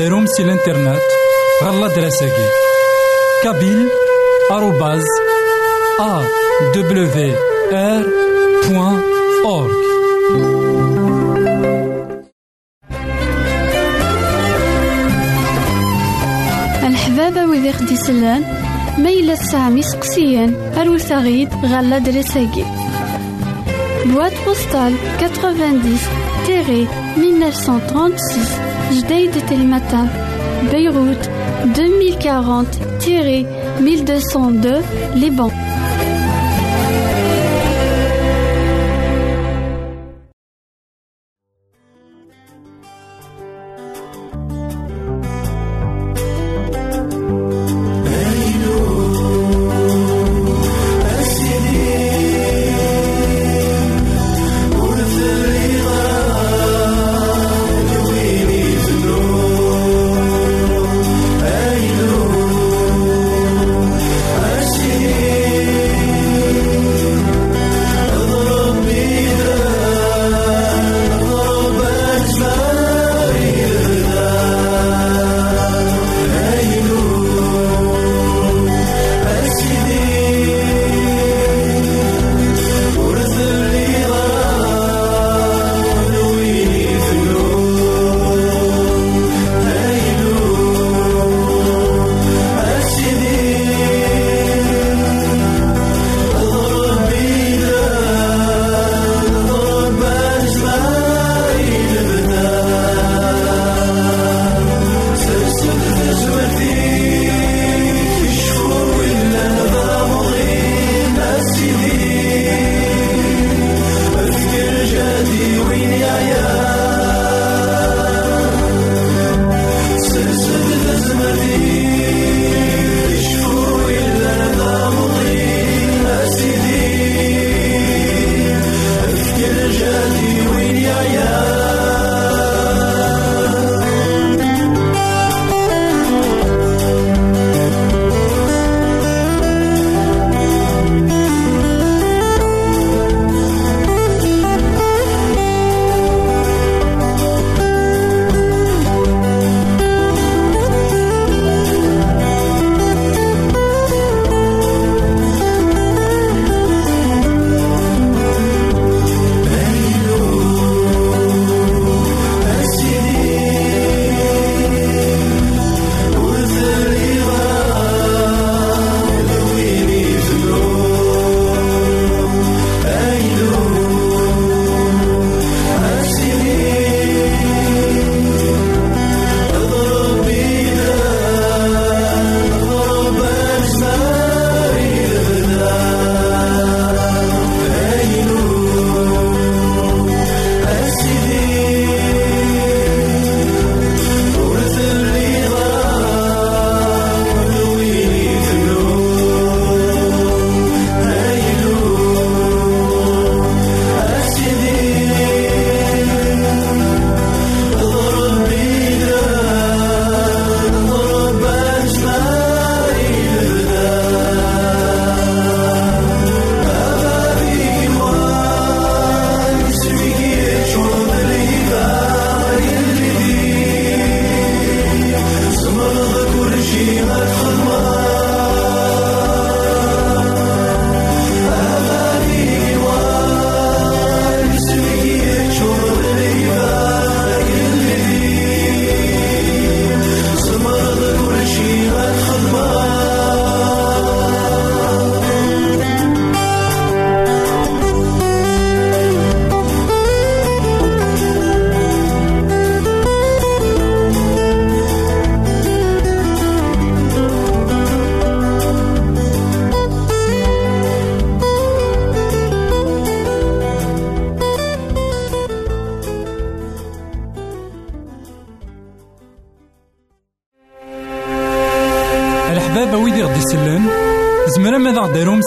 غديرهم سي الانترنت غالا دراساكي كابيل آروباز أ دبليو آر بوان أورك الحبابة ويدي خدي سلان ميلة سامي سقسيان أروساغيد غالا دراساكي Boîte postale 90-1936 Jdeï de Télématin Beyrouth 2040-1202 Liban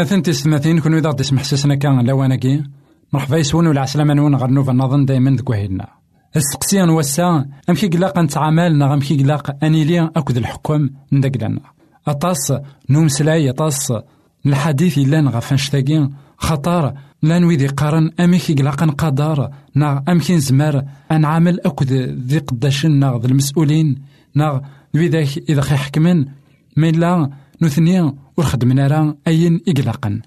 إثماثن تستماثين كون إذا غدي يسمح ساسنا كان لواناكي مرحبا يسون ولا عسلامة نون غير نوفا نظن دايما ذك وهيدنا السقسيان وسا أمكي قلاق نتعامل نا أمكي قلاق أنيليا أكد الحكم ندق لنا أطاس نومسلاي أطاس الحديث إلا غف نشتاقي خطر لا نويدي قارن أمكي قلاق نقدر نا أمكي نزمر أنعامل أكد ذي قداشن نا المسؤولين. نا ذي إذا خي حكمن ما لا نثنيا ور خدمنا راه أين إقلاقا.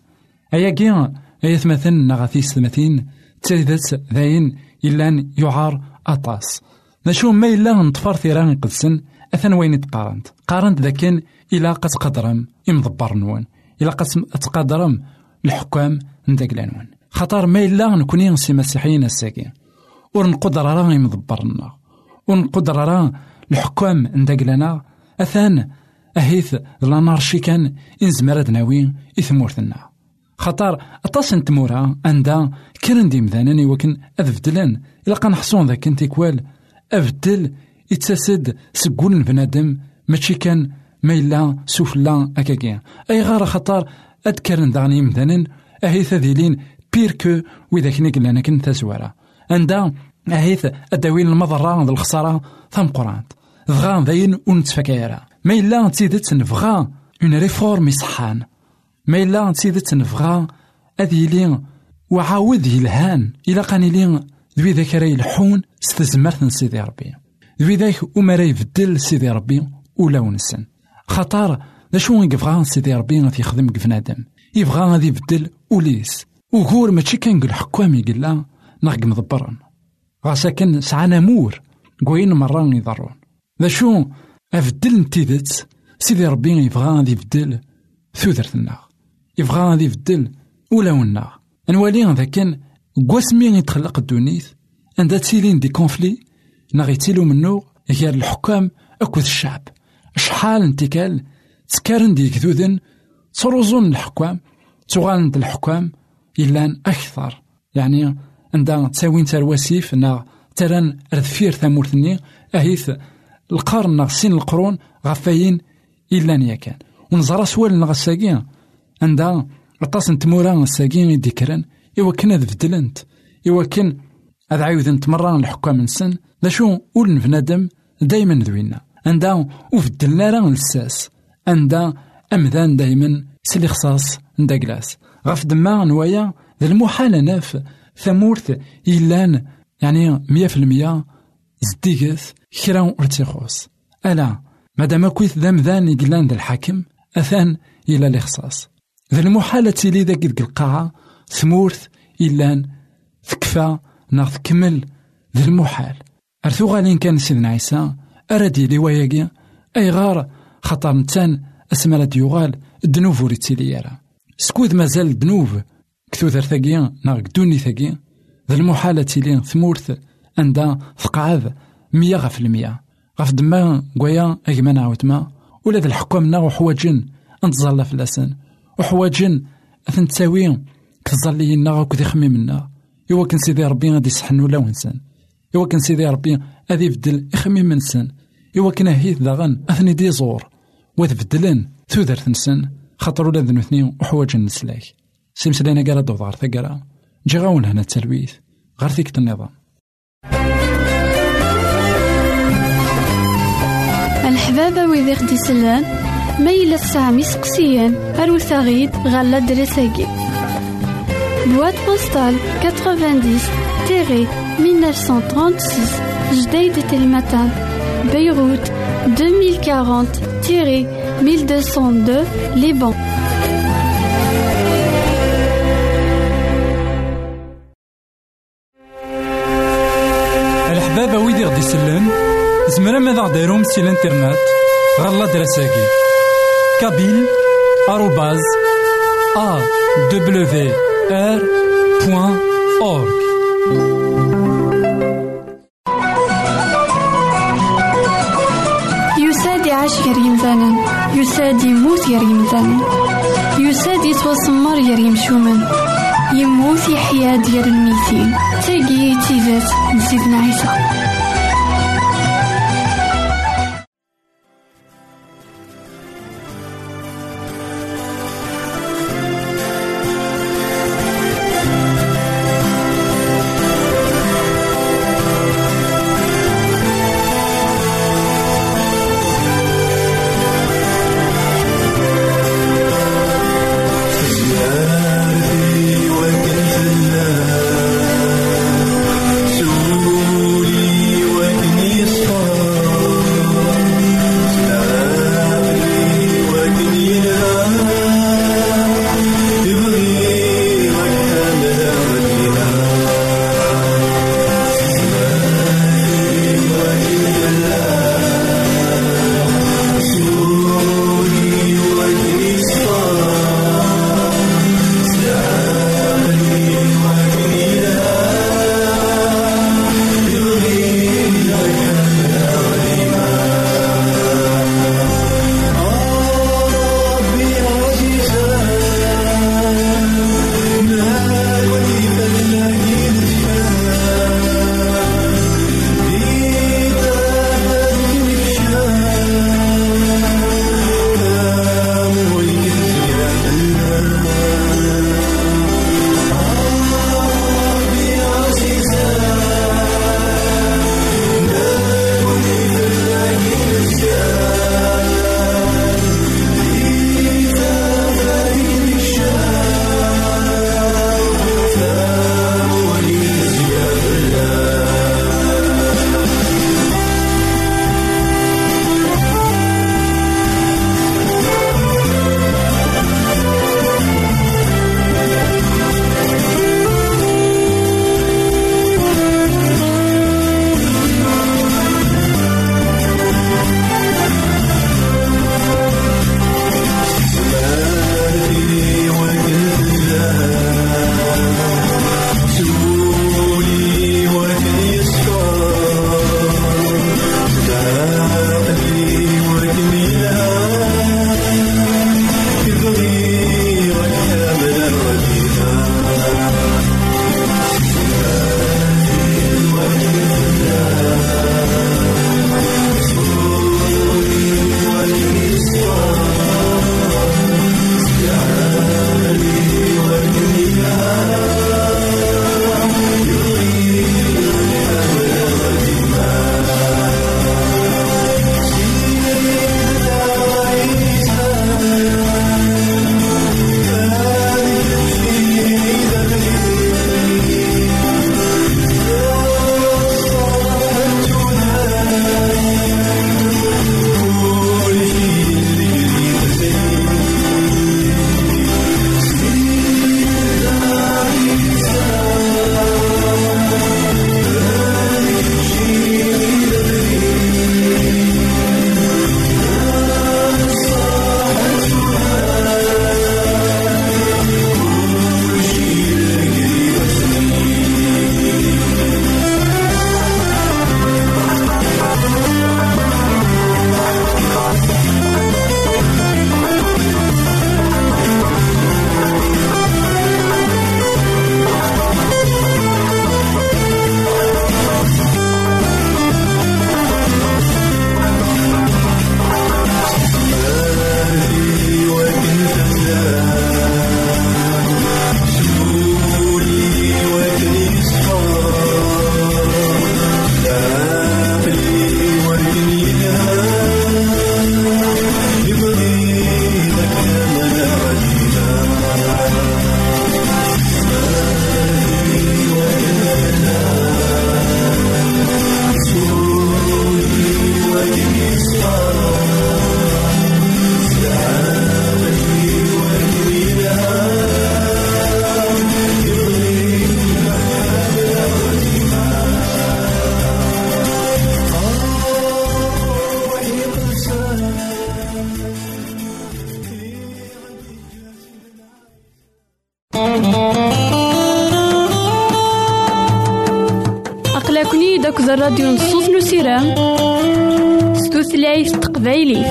أيا كيا أيا ثمثن نغاثي ستمثين تريدت ذاين إلا يعار أطاس. نشو ما إلا نطفر ثيران قدسن أثن وين تقارنت. قارنت ذاكن إلا قد قدرم إمضبر نون إلا قد تقدرم الحكام نداك لانون خطر ما إلا نكوني نسي مسيحيين الساكين ور نقدر راه يمضبرنا ونقدر راه الحكام نداك لنا أثان أهيث لا نارشي كان إنزمر ناوي إثمورثنا خطر أطاس نتمورا عندها كرن دي مذانني وكن أذبدلن إلا قنحصون ذاك انتيكوال أبدل يتسد سقول بنادم ماشي كان ما إلا سفلا أكاكيا. أي غار خطر أذكرن دغني مذانن أهيث ذيلين بيركو وإذا كني قلنا كن تزوارا عندها أهيث أداوين المضرة الخسارة ثم قرانت ضغان ذاين ونتفكايرا ما إلا تيدت نفغا اون ريفورم يصحان ما إلا تيدت نفغا أذ يلي وعاود يلهان. إلا قاني لي ذوي ذاك راه يلحون ستزمرت سيدي ربي. ذوي ذاك وما راه يبدل سيدي ربي ولا ونسن. خطر ذا شو يبغى سيدي ربي؟ غادي يخدم بنادم. يبغى غادي يبدل وليس. وغور ماشي كان الحكام يقلا نغق مضبرن غاسا كان سعى نمور قوين مرة يضرون. ذا أفدل نتيدت سيدي ربي يبغى غادي يبدل ثوثرتنا يبغى غادي يبدل ولاونا نوالي هذا كان قواسمي يتخلق الدونيث. عندها تيلين دي كونفلي. نا غيتيلو منو غير الحكام أكوذ الشعب. شحال انتكال تكارن دي كذوذن. تروزون الحكام. تغالن الحكام. إلا أكثر. يعني عندها تساوين ترواسيف نا تران رذفير ثمورثني. أهيث القرن سين القرون غفاين إلا نيا كان. ونزرا سوال نغ الساقين عندها أطاس نتمورا الساقين يديكرن إوا كان هذ بدلنت إوا كان هذ عاود تمران الحكام نسن. لا شو أول بنادم دايما ذوينا عندها وفدلنا راه لساس عندها أمذان دايما سلي خصاص ندا كلاس. غف دما نوايا المحال ناف. ثمورث إلان يعني مية في المية زديقث كرا ورتيخوس ألا مادام كويت ذا مذان يقلان ذا الحاكم أثان إلى الإخصاص ذا المحالة تيلي ذاك القاعة ثمورث إلان تكفى ناغ تكمل ذا المحال أرثو غالين كان سيدنا عيسى أرادي لي أي غار خطر نتان أسمالا ديوغال الدنوف وريتيلي يرا سكوذ مازال الدنوف كثوثر ثاقيا ناغ دوني ثاقيا ذا المحالة تيلي ثمورث عندها ثقعاذ مية غف المية. غف دما قويا أجمان عاوتما ولا ذا الحكام نا وحواجن في الأسن. وحواجن أثن تساوي كتظلينا غاك ذي خميمنا إوا كان سيدي ربي غادي يسحن ولا ونسان إوا كان سيدي ربي غادي يبدل يخميم نسان إوا كان هيث داغن أثني دي زور. وتبدلن ثوذر نسن خاطر ولا ذنوثني وحواجن نسلاك. سيمسلينا قال دوضار ثقرا. جي غاون هنا التلويث. غير فيك النظام الحبابة ويدي غدي يسلان ميلا سامي سقسيان أروت غيد غالا دريساكي. بواد بوستال 90 تيري 1936 جديد تلمتان بيروت 2040 تيري 1202 لبنان يسلم زمرا ماذا غديرهم سي الانترنت؟ غالا دراساكي. كابيل آروباز أ دبليو آر بوان أورك يساد يعيش غير يمثالا يساد يموت غير يمثالا يساد يتوسمر غير يمشومن يموت يحيا ديال الميتين تاقي تيزات نسيتنا عيسى. ستوثلايف تقبايلي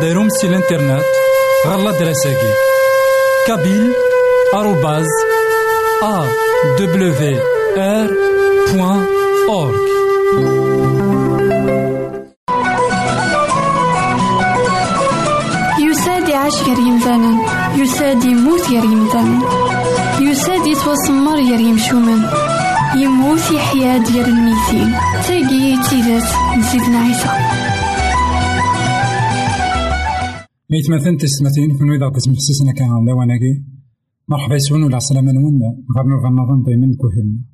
ديروم سي الإنترنت؟ غالا دراساكي كابيل آروباز أ دبليو أورك يساد يعيش غير يمثالا يساد يموت غير يمثالا يساد يتوسمر غير يمشومن يموت يحيا ديال الميتين تاقي تيزات نسيتنا عيسى. ميت مثلا تسمتين كون إذا قسم حسسنا كان لواناكي. مرحبا يسون ولا عسلامة نون غير نوفا نظن دايما كوهلنا.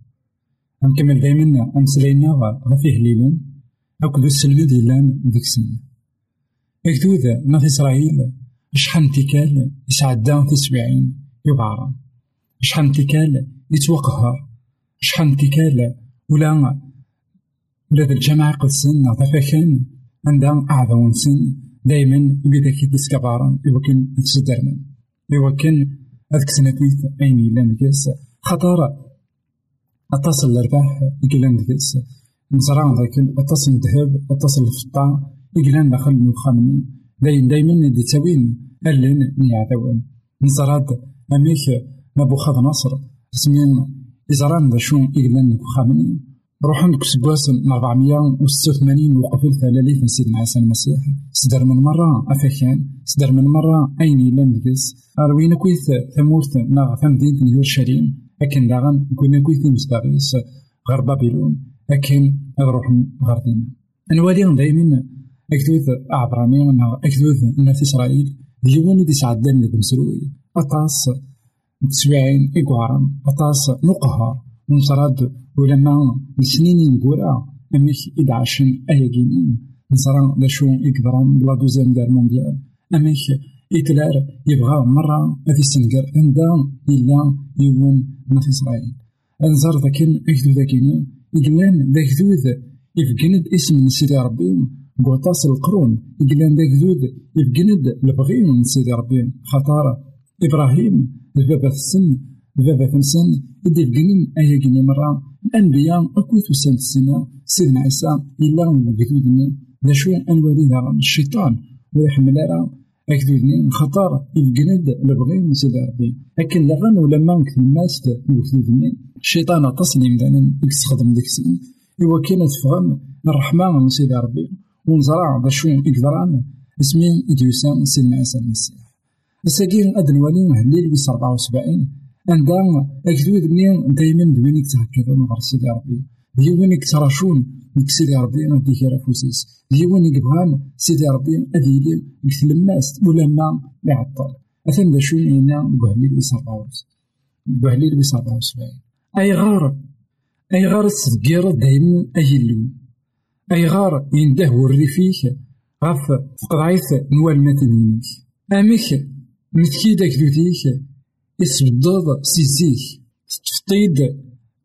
نكمل دايما أمسلينا غفيه ليلا أكد السلم ديالان ديك السنة. أكدود ناف إسرائيل شحال انتكال يسعدا في سبعين يبعرا. شحال انتكال يتوقهر. شحال انتكال ولا ولا ذا الجماعة قدسن ضفاكان عندها أعظم سن. دايما بدا كي تسكبارا يوكن تسدرنا يوكن هذيك سنتيت أين إلا نكاس خطر أتصل الأرباح إلا نكاس نزرع ذاك أتصل الذهب أتصل الفضة إلا دخل المخامنين دايما دايما دي تاوين ألين نيعدوان نزرع أميك نبوخذ نصر. سمين إزران ذا شون إلا نكخامنين روح عندك سبواس من 486 وقفل ثلاثة سيدنا عيسى المسيح. سدر من مرة أفاكان سدر من مرة أين نقص أروين كويث ثمورت ناغ ثمدين نيور شريم. أكن داغن كنا كويث مستغيس غير بابلون أكن أروح غير دينا نوالي دايما أكدوث أعبراني أكدوث ناس إسرائيل. ديواني دي سعدان لكم سروي. أطاس تسبعين إقوارا أطاس نقهر نصراد ولما لسنين نقورا. أميك إد عشن أياكينين نصرا لشو إكبران بلا دوزيام دار مونديال. أميك إتلار يبغى مرة أذي سنقر عندها إلا يوون ما في إسرائيل. أنزار ذاكين أكدو ذاكيني إقلان ذاك ذوذ اسم سيدي ربي بوطاس القرون إقلان ذاك ذوذ يفقند البغي سيدي ربي. خطارة إبراهيم في السن في السن إدي فقنين أيا كيني مرة. الأنبياء أكوي توسان السنة سيدنا عيسى إلا بكذودني ذا شو أنوالي الشيطان ويحمل راه أكذودني خطر يفقند لبغي من سيدي ربي لكن لغن ولما كلمات بكذودني الشيطان أتصني مدانا يستخدم ديك السن إوا كاين تفهم الرحمة من سيدي ربي ونزرع ذا شو يقدران اسمين إديوسان سيدنا عيسى المسيح الساقين أدنوالي هليل بيس 74 عندها أكدود منين دايما دوينك تهكذون غير سيدي ربي ديوينك تراشون ديك سيدي ربي ندي كيرا فوسيس ديوينك بغان سيدي ربي أديلي يكتلماس ولما يعطل أثن دا شون إينا بوهليل ويس أربعوس بوهليل ويس أربعة وسبعين أي غار أي غار تسدقير دايما أيلو أي غار ينده وري فيك غاف فقضايث نوال ماتنينيك أميك متكي داك دوديك يسبدض سيزيك. تفطيد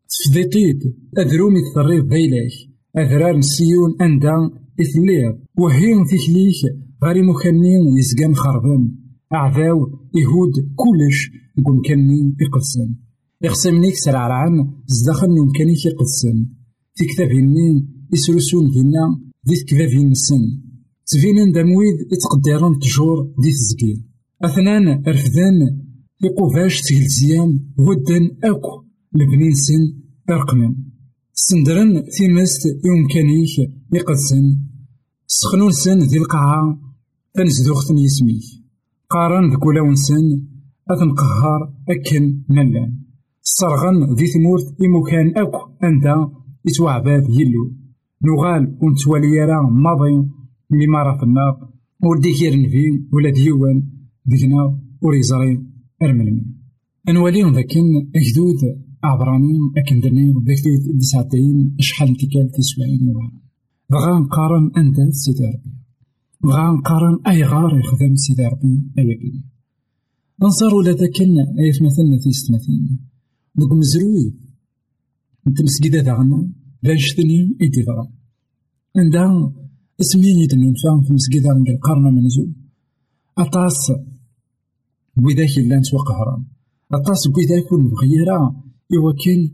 تفضيطيد أذرومي تثريض ذيلاك أذرار نسيون أندا إثليض وهين تكليك غاري مخنين يزقان خربان. أعذاو يهود كلش يقوم كنين يقدسن يقسمنيك سرعرعان زدخل نمكنيك يقدسن في كتابهنين يسرسون فينا ذي كتابهن السن تفينن دمويد يتقدرون تجور ذي تزكي أثنان أرفدان يقوفاش تجلسيان ودن أكو لبنينسن أرقمن. سندرن مست يوم كانيك يقدسن سخنون سن ذي القاعة تنزدوخت يسميك. قارن ذكولا ونسن أثن قهار أكن ملان صرغن ذي ثمورت إمكان أكو أنت يتوعباد يلو. نغال ونتوالي راه ماضي مما راه في النار. وديك يرنفي ولا ديوان ديكنا وريزرين أرملمي. أنوالي ذاكن أجدود عبراني أكن درني بكدود ديساتين شحال انتكال تسوعين وعام بغا نقارن أنت سيدي ربي. بغا نقارن أي غار يخدم سيدي ربي أي بني. انصار ولا ذاك ايت مثلا في ستماثين دوك مزروي. أنت مسكيدة داغنا بانشتني ايدي ضرا عندها اسمين يتنفع في مسكيدة عند القرن منزول أطاس. بوذاك اللانت وقهران أطاس بوذاك المغيرة إوا كان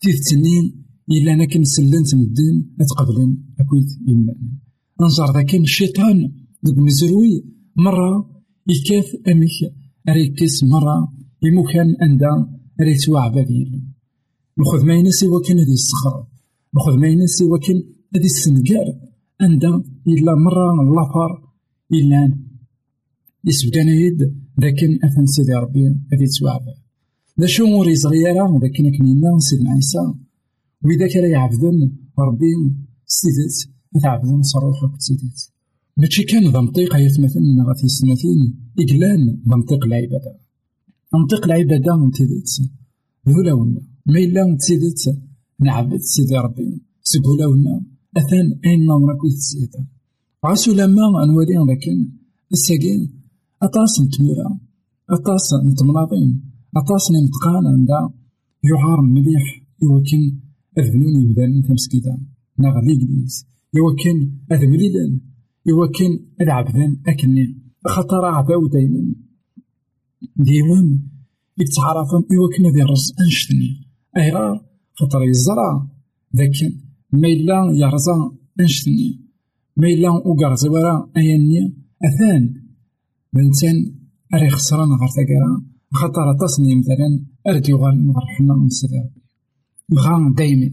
تيث تنين إلا أنا كنسلنت مدن أتقبلن أكويت يملأن أنظر ذاك الشيطان دوك مزروي مرة يكاف أمك أريكس مرة يمكن أندا ريتوا عبادي نخذ ما ينسي وكان هذه الصخرة. نخذ ما ينسي وكان هذه السنقار أندا إلا مرة اللافر إلا يسبقنا يد لكن أثن سيدي ربي هذه ذا شو موري صغيرة لكن كنينا سيدنا عيسى وإذا كان يعبدن ربي سيدت يتعبدن صروحك سيدت ماشي كان ذا منطقة يتمثلنا غاثي سنتين إقلان منطق العبادة. منطق العبادة نتيدت هولاونا ما إلا تزيدت نعبد سيدي ربي. سكولاونا أثان أين نمرك تزيد عاسو لما نولي لكن الساقين أطاس نتمورا. أطاس نتمناضين أطاس نمتقان عند يعار مليح يوكن أذبنون يبدان تمسكيدا نغلي قليس يوكن أذبليلان يوكن العبدان أكني. خطر عباو دايما. ديوان يتعرفن يوكن ذي رز أنشتني. أيغار خطر يزرع ذاك ما إلا يرزا أنشتني. ما إلا أوكار زوارا أياني أثان بنتان أري خسران غير تاكرا خطر تصني مثلا أرد يغال نغر حنا السدر بغا دايما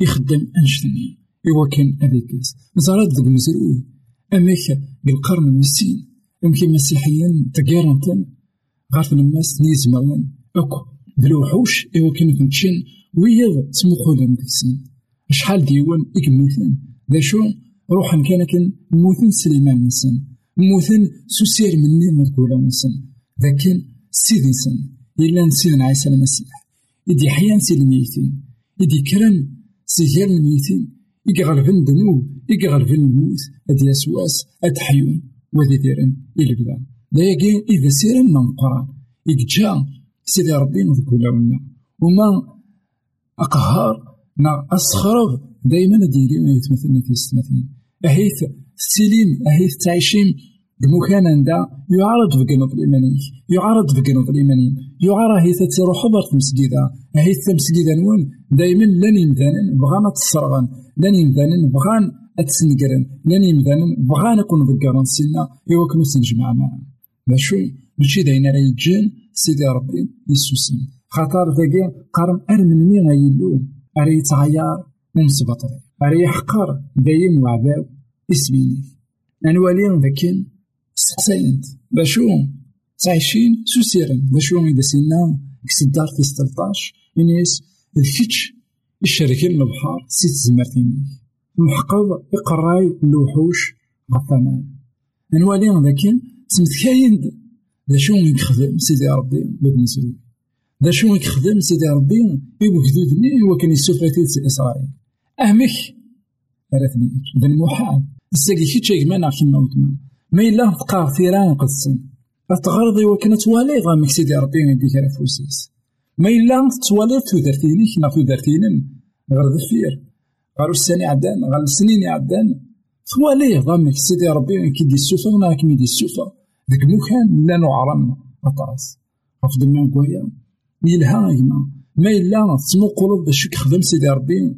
يخدم أنشتني يوكن أذيكس مزارات ذوك مزروي أميك بالقرن المسين أمكي مسيحيين تقيرنتن غارت الناس نيزماون أكو. بالوحوش إوا كانوا تمشين ويض تمخولن ديكسن شحال ديوان إكموثن. ذا شو روحا كان موثن سليمان نسن. موثن سوسير مني مركولا نسن. ذاكن سيد نسن إلا نسيدنا عيسى المسيح إدي حيان سي الميتين. إدي كرن سيجار الميتين. إيغالفن دنوب إيغالفن الموت. أدي أسواس أتحيون وذي ديرن إلي بدا لايقين إذا سيرا من القرآن إيجا سيدي ربي نذكولاونا وما أقهار نا أسخرب دايما ديري يتمثلنا في السماثين أهيث السليم أهيث تعيشين بمكان عندها يعارض في قنوط الإيمانية يعارض في قنوط الإيمانية يعارض هي تروح حضر في مسجدة. هي مسجدة نون. دايما لن يمثالا بغانا تصرغن لن يمثالا بغان أتسنقرن. لن يمثالا بغان أكون ذكرن سنة. يوكنو سنجمع معا. باشو ماشي داينا راه يجان سيدي ربي يسوسن. خاطر ذاكي قارن أرمن مين غيلو أري يتغير من سبطري أري يحقر دايم وعباو إسميني. أنوالي ذاكين سقساينت باشو تعيشين سوسيرن باشو إذا سينا كس الدار في ستلطاش. إنيس الفيتش الشركة البحار سيت زمرتيني. محقب إقراي الوحوش غطامان أنوالي ذاكين تمتكاين دا شو يخدم سيدي ربي باب مسلول دا شو يخدم سيدي ربي يبو جدودني هو كان يسوفريتي سي إسرائيل. أهمك راه ذا المحال الساقي كي تشيك مانا كيما وتما ما إلا تقار ثيران قدسن. أتغرضي وكان توالي غامك سيدي ربي يديك على فوسيس. ما إلا توالي تودرتيني كنا تودرتينم. غير ذفير غير السنة عدان غير السنين عدان. توالي غامك سيدي ربي كي دي السوفا غنا كي دي السوفا ذاك مكان لا نعرن أطاس رفض ما نقويا يلها يما. ما إلا تسمو باش يخدم سيدي ربي.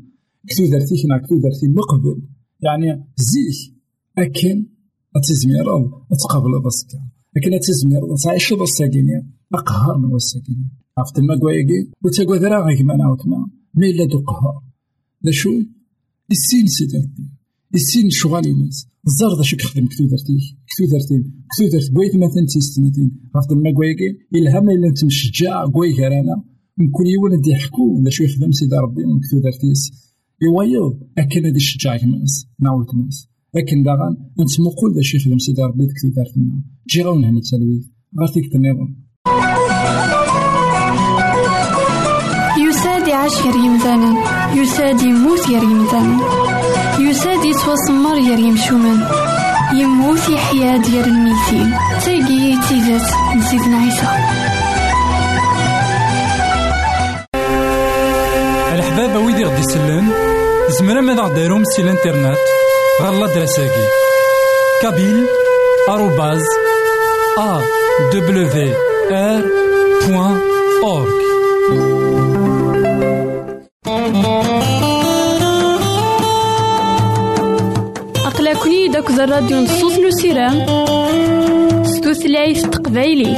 كتو درتي كنا كتو درتي مقبل. يعني زيك. أكن أتزمير أتقابل بسكا. لكن أتزمير تعيش بساكيني أقهر من الساكيني عرفت ما كوايكي وتاكوا ذرا غيك ما نعاوتما ما إلا دو قهر. شو؟ السين سيدي ربي السين شغال الناس الزار ذا شك خدم كتو درتي؟ كتو درتي كتو درت بويت مثلا تيستمتين عرفت ما كوايكي إلهام إلا تمشجع كواي رانا من كل يوم دي يحكو. ولا شو يخدم سيدي ربي من كتو درتيس. يوايض أكن هادي الشجاع ماس نعاود ماس لكن داغان أنت مقول ذا شي يخدم سيدي ربي كتو دارتنا جي غاون هنا تسالوي غير فيك النظام يساد يعيش غير يمثالا يساد يموت غير يمثالا يساد يتوسمر غير يمشومان يموت يحيى ديال الميتين تيجي تيزات نسيتنا عيسى الحباب ويدي غدي يسلم زمرا ماذا غديرهم سي الانترنت غالا دراساكي كابيل آروباز ا دبليو ار بوان اورك أقلكني داك الراديو نصوص نو سيرام ستوثلايف تقبايلي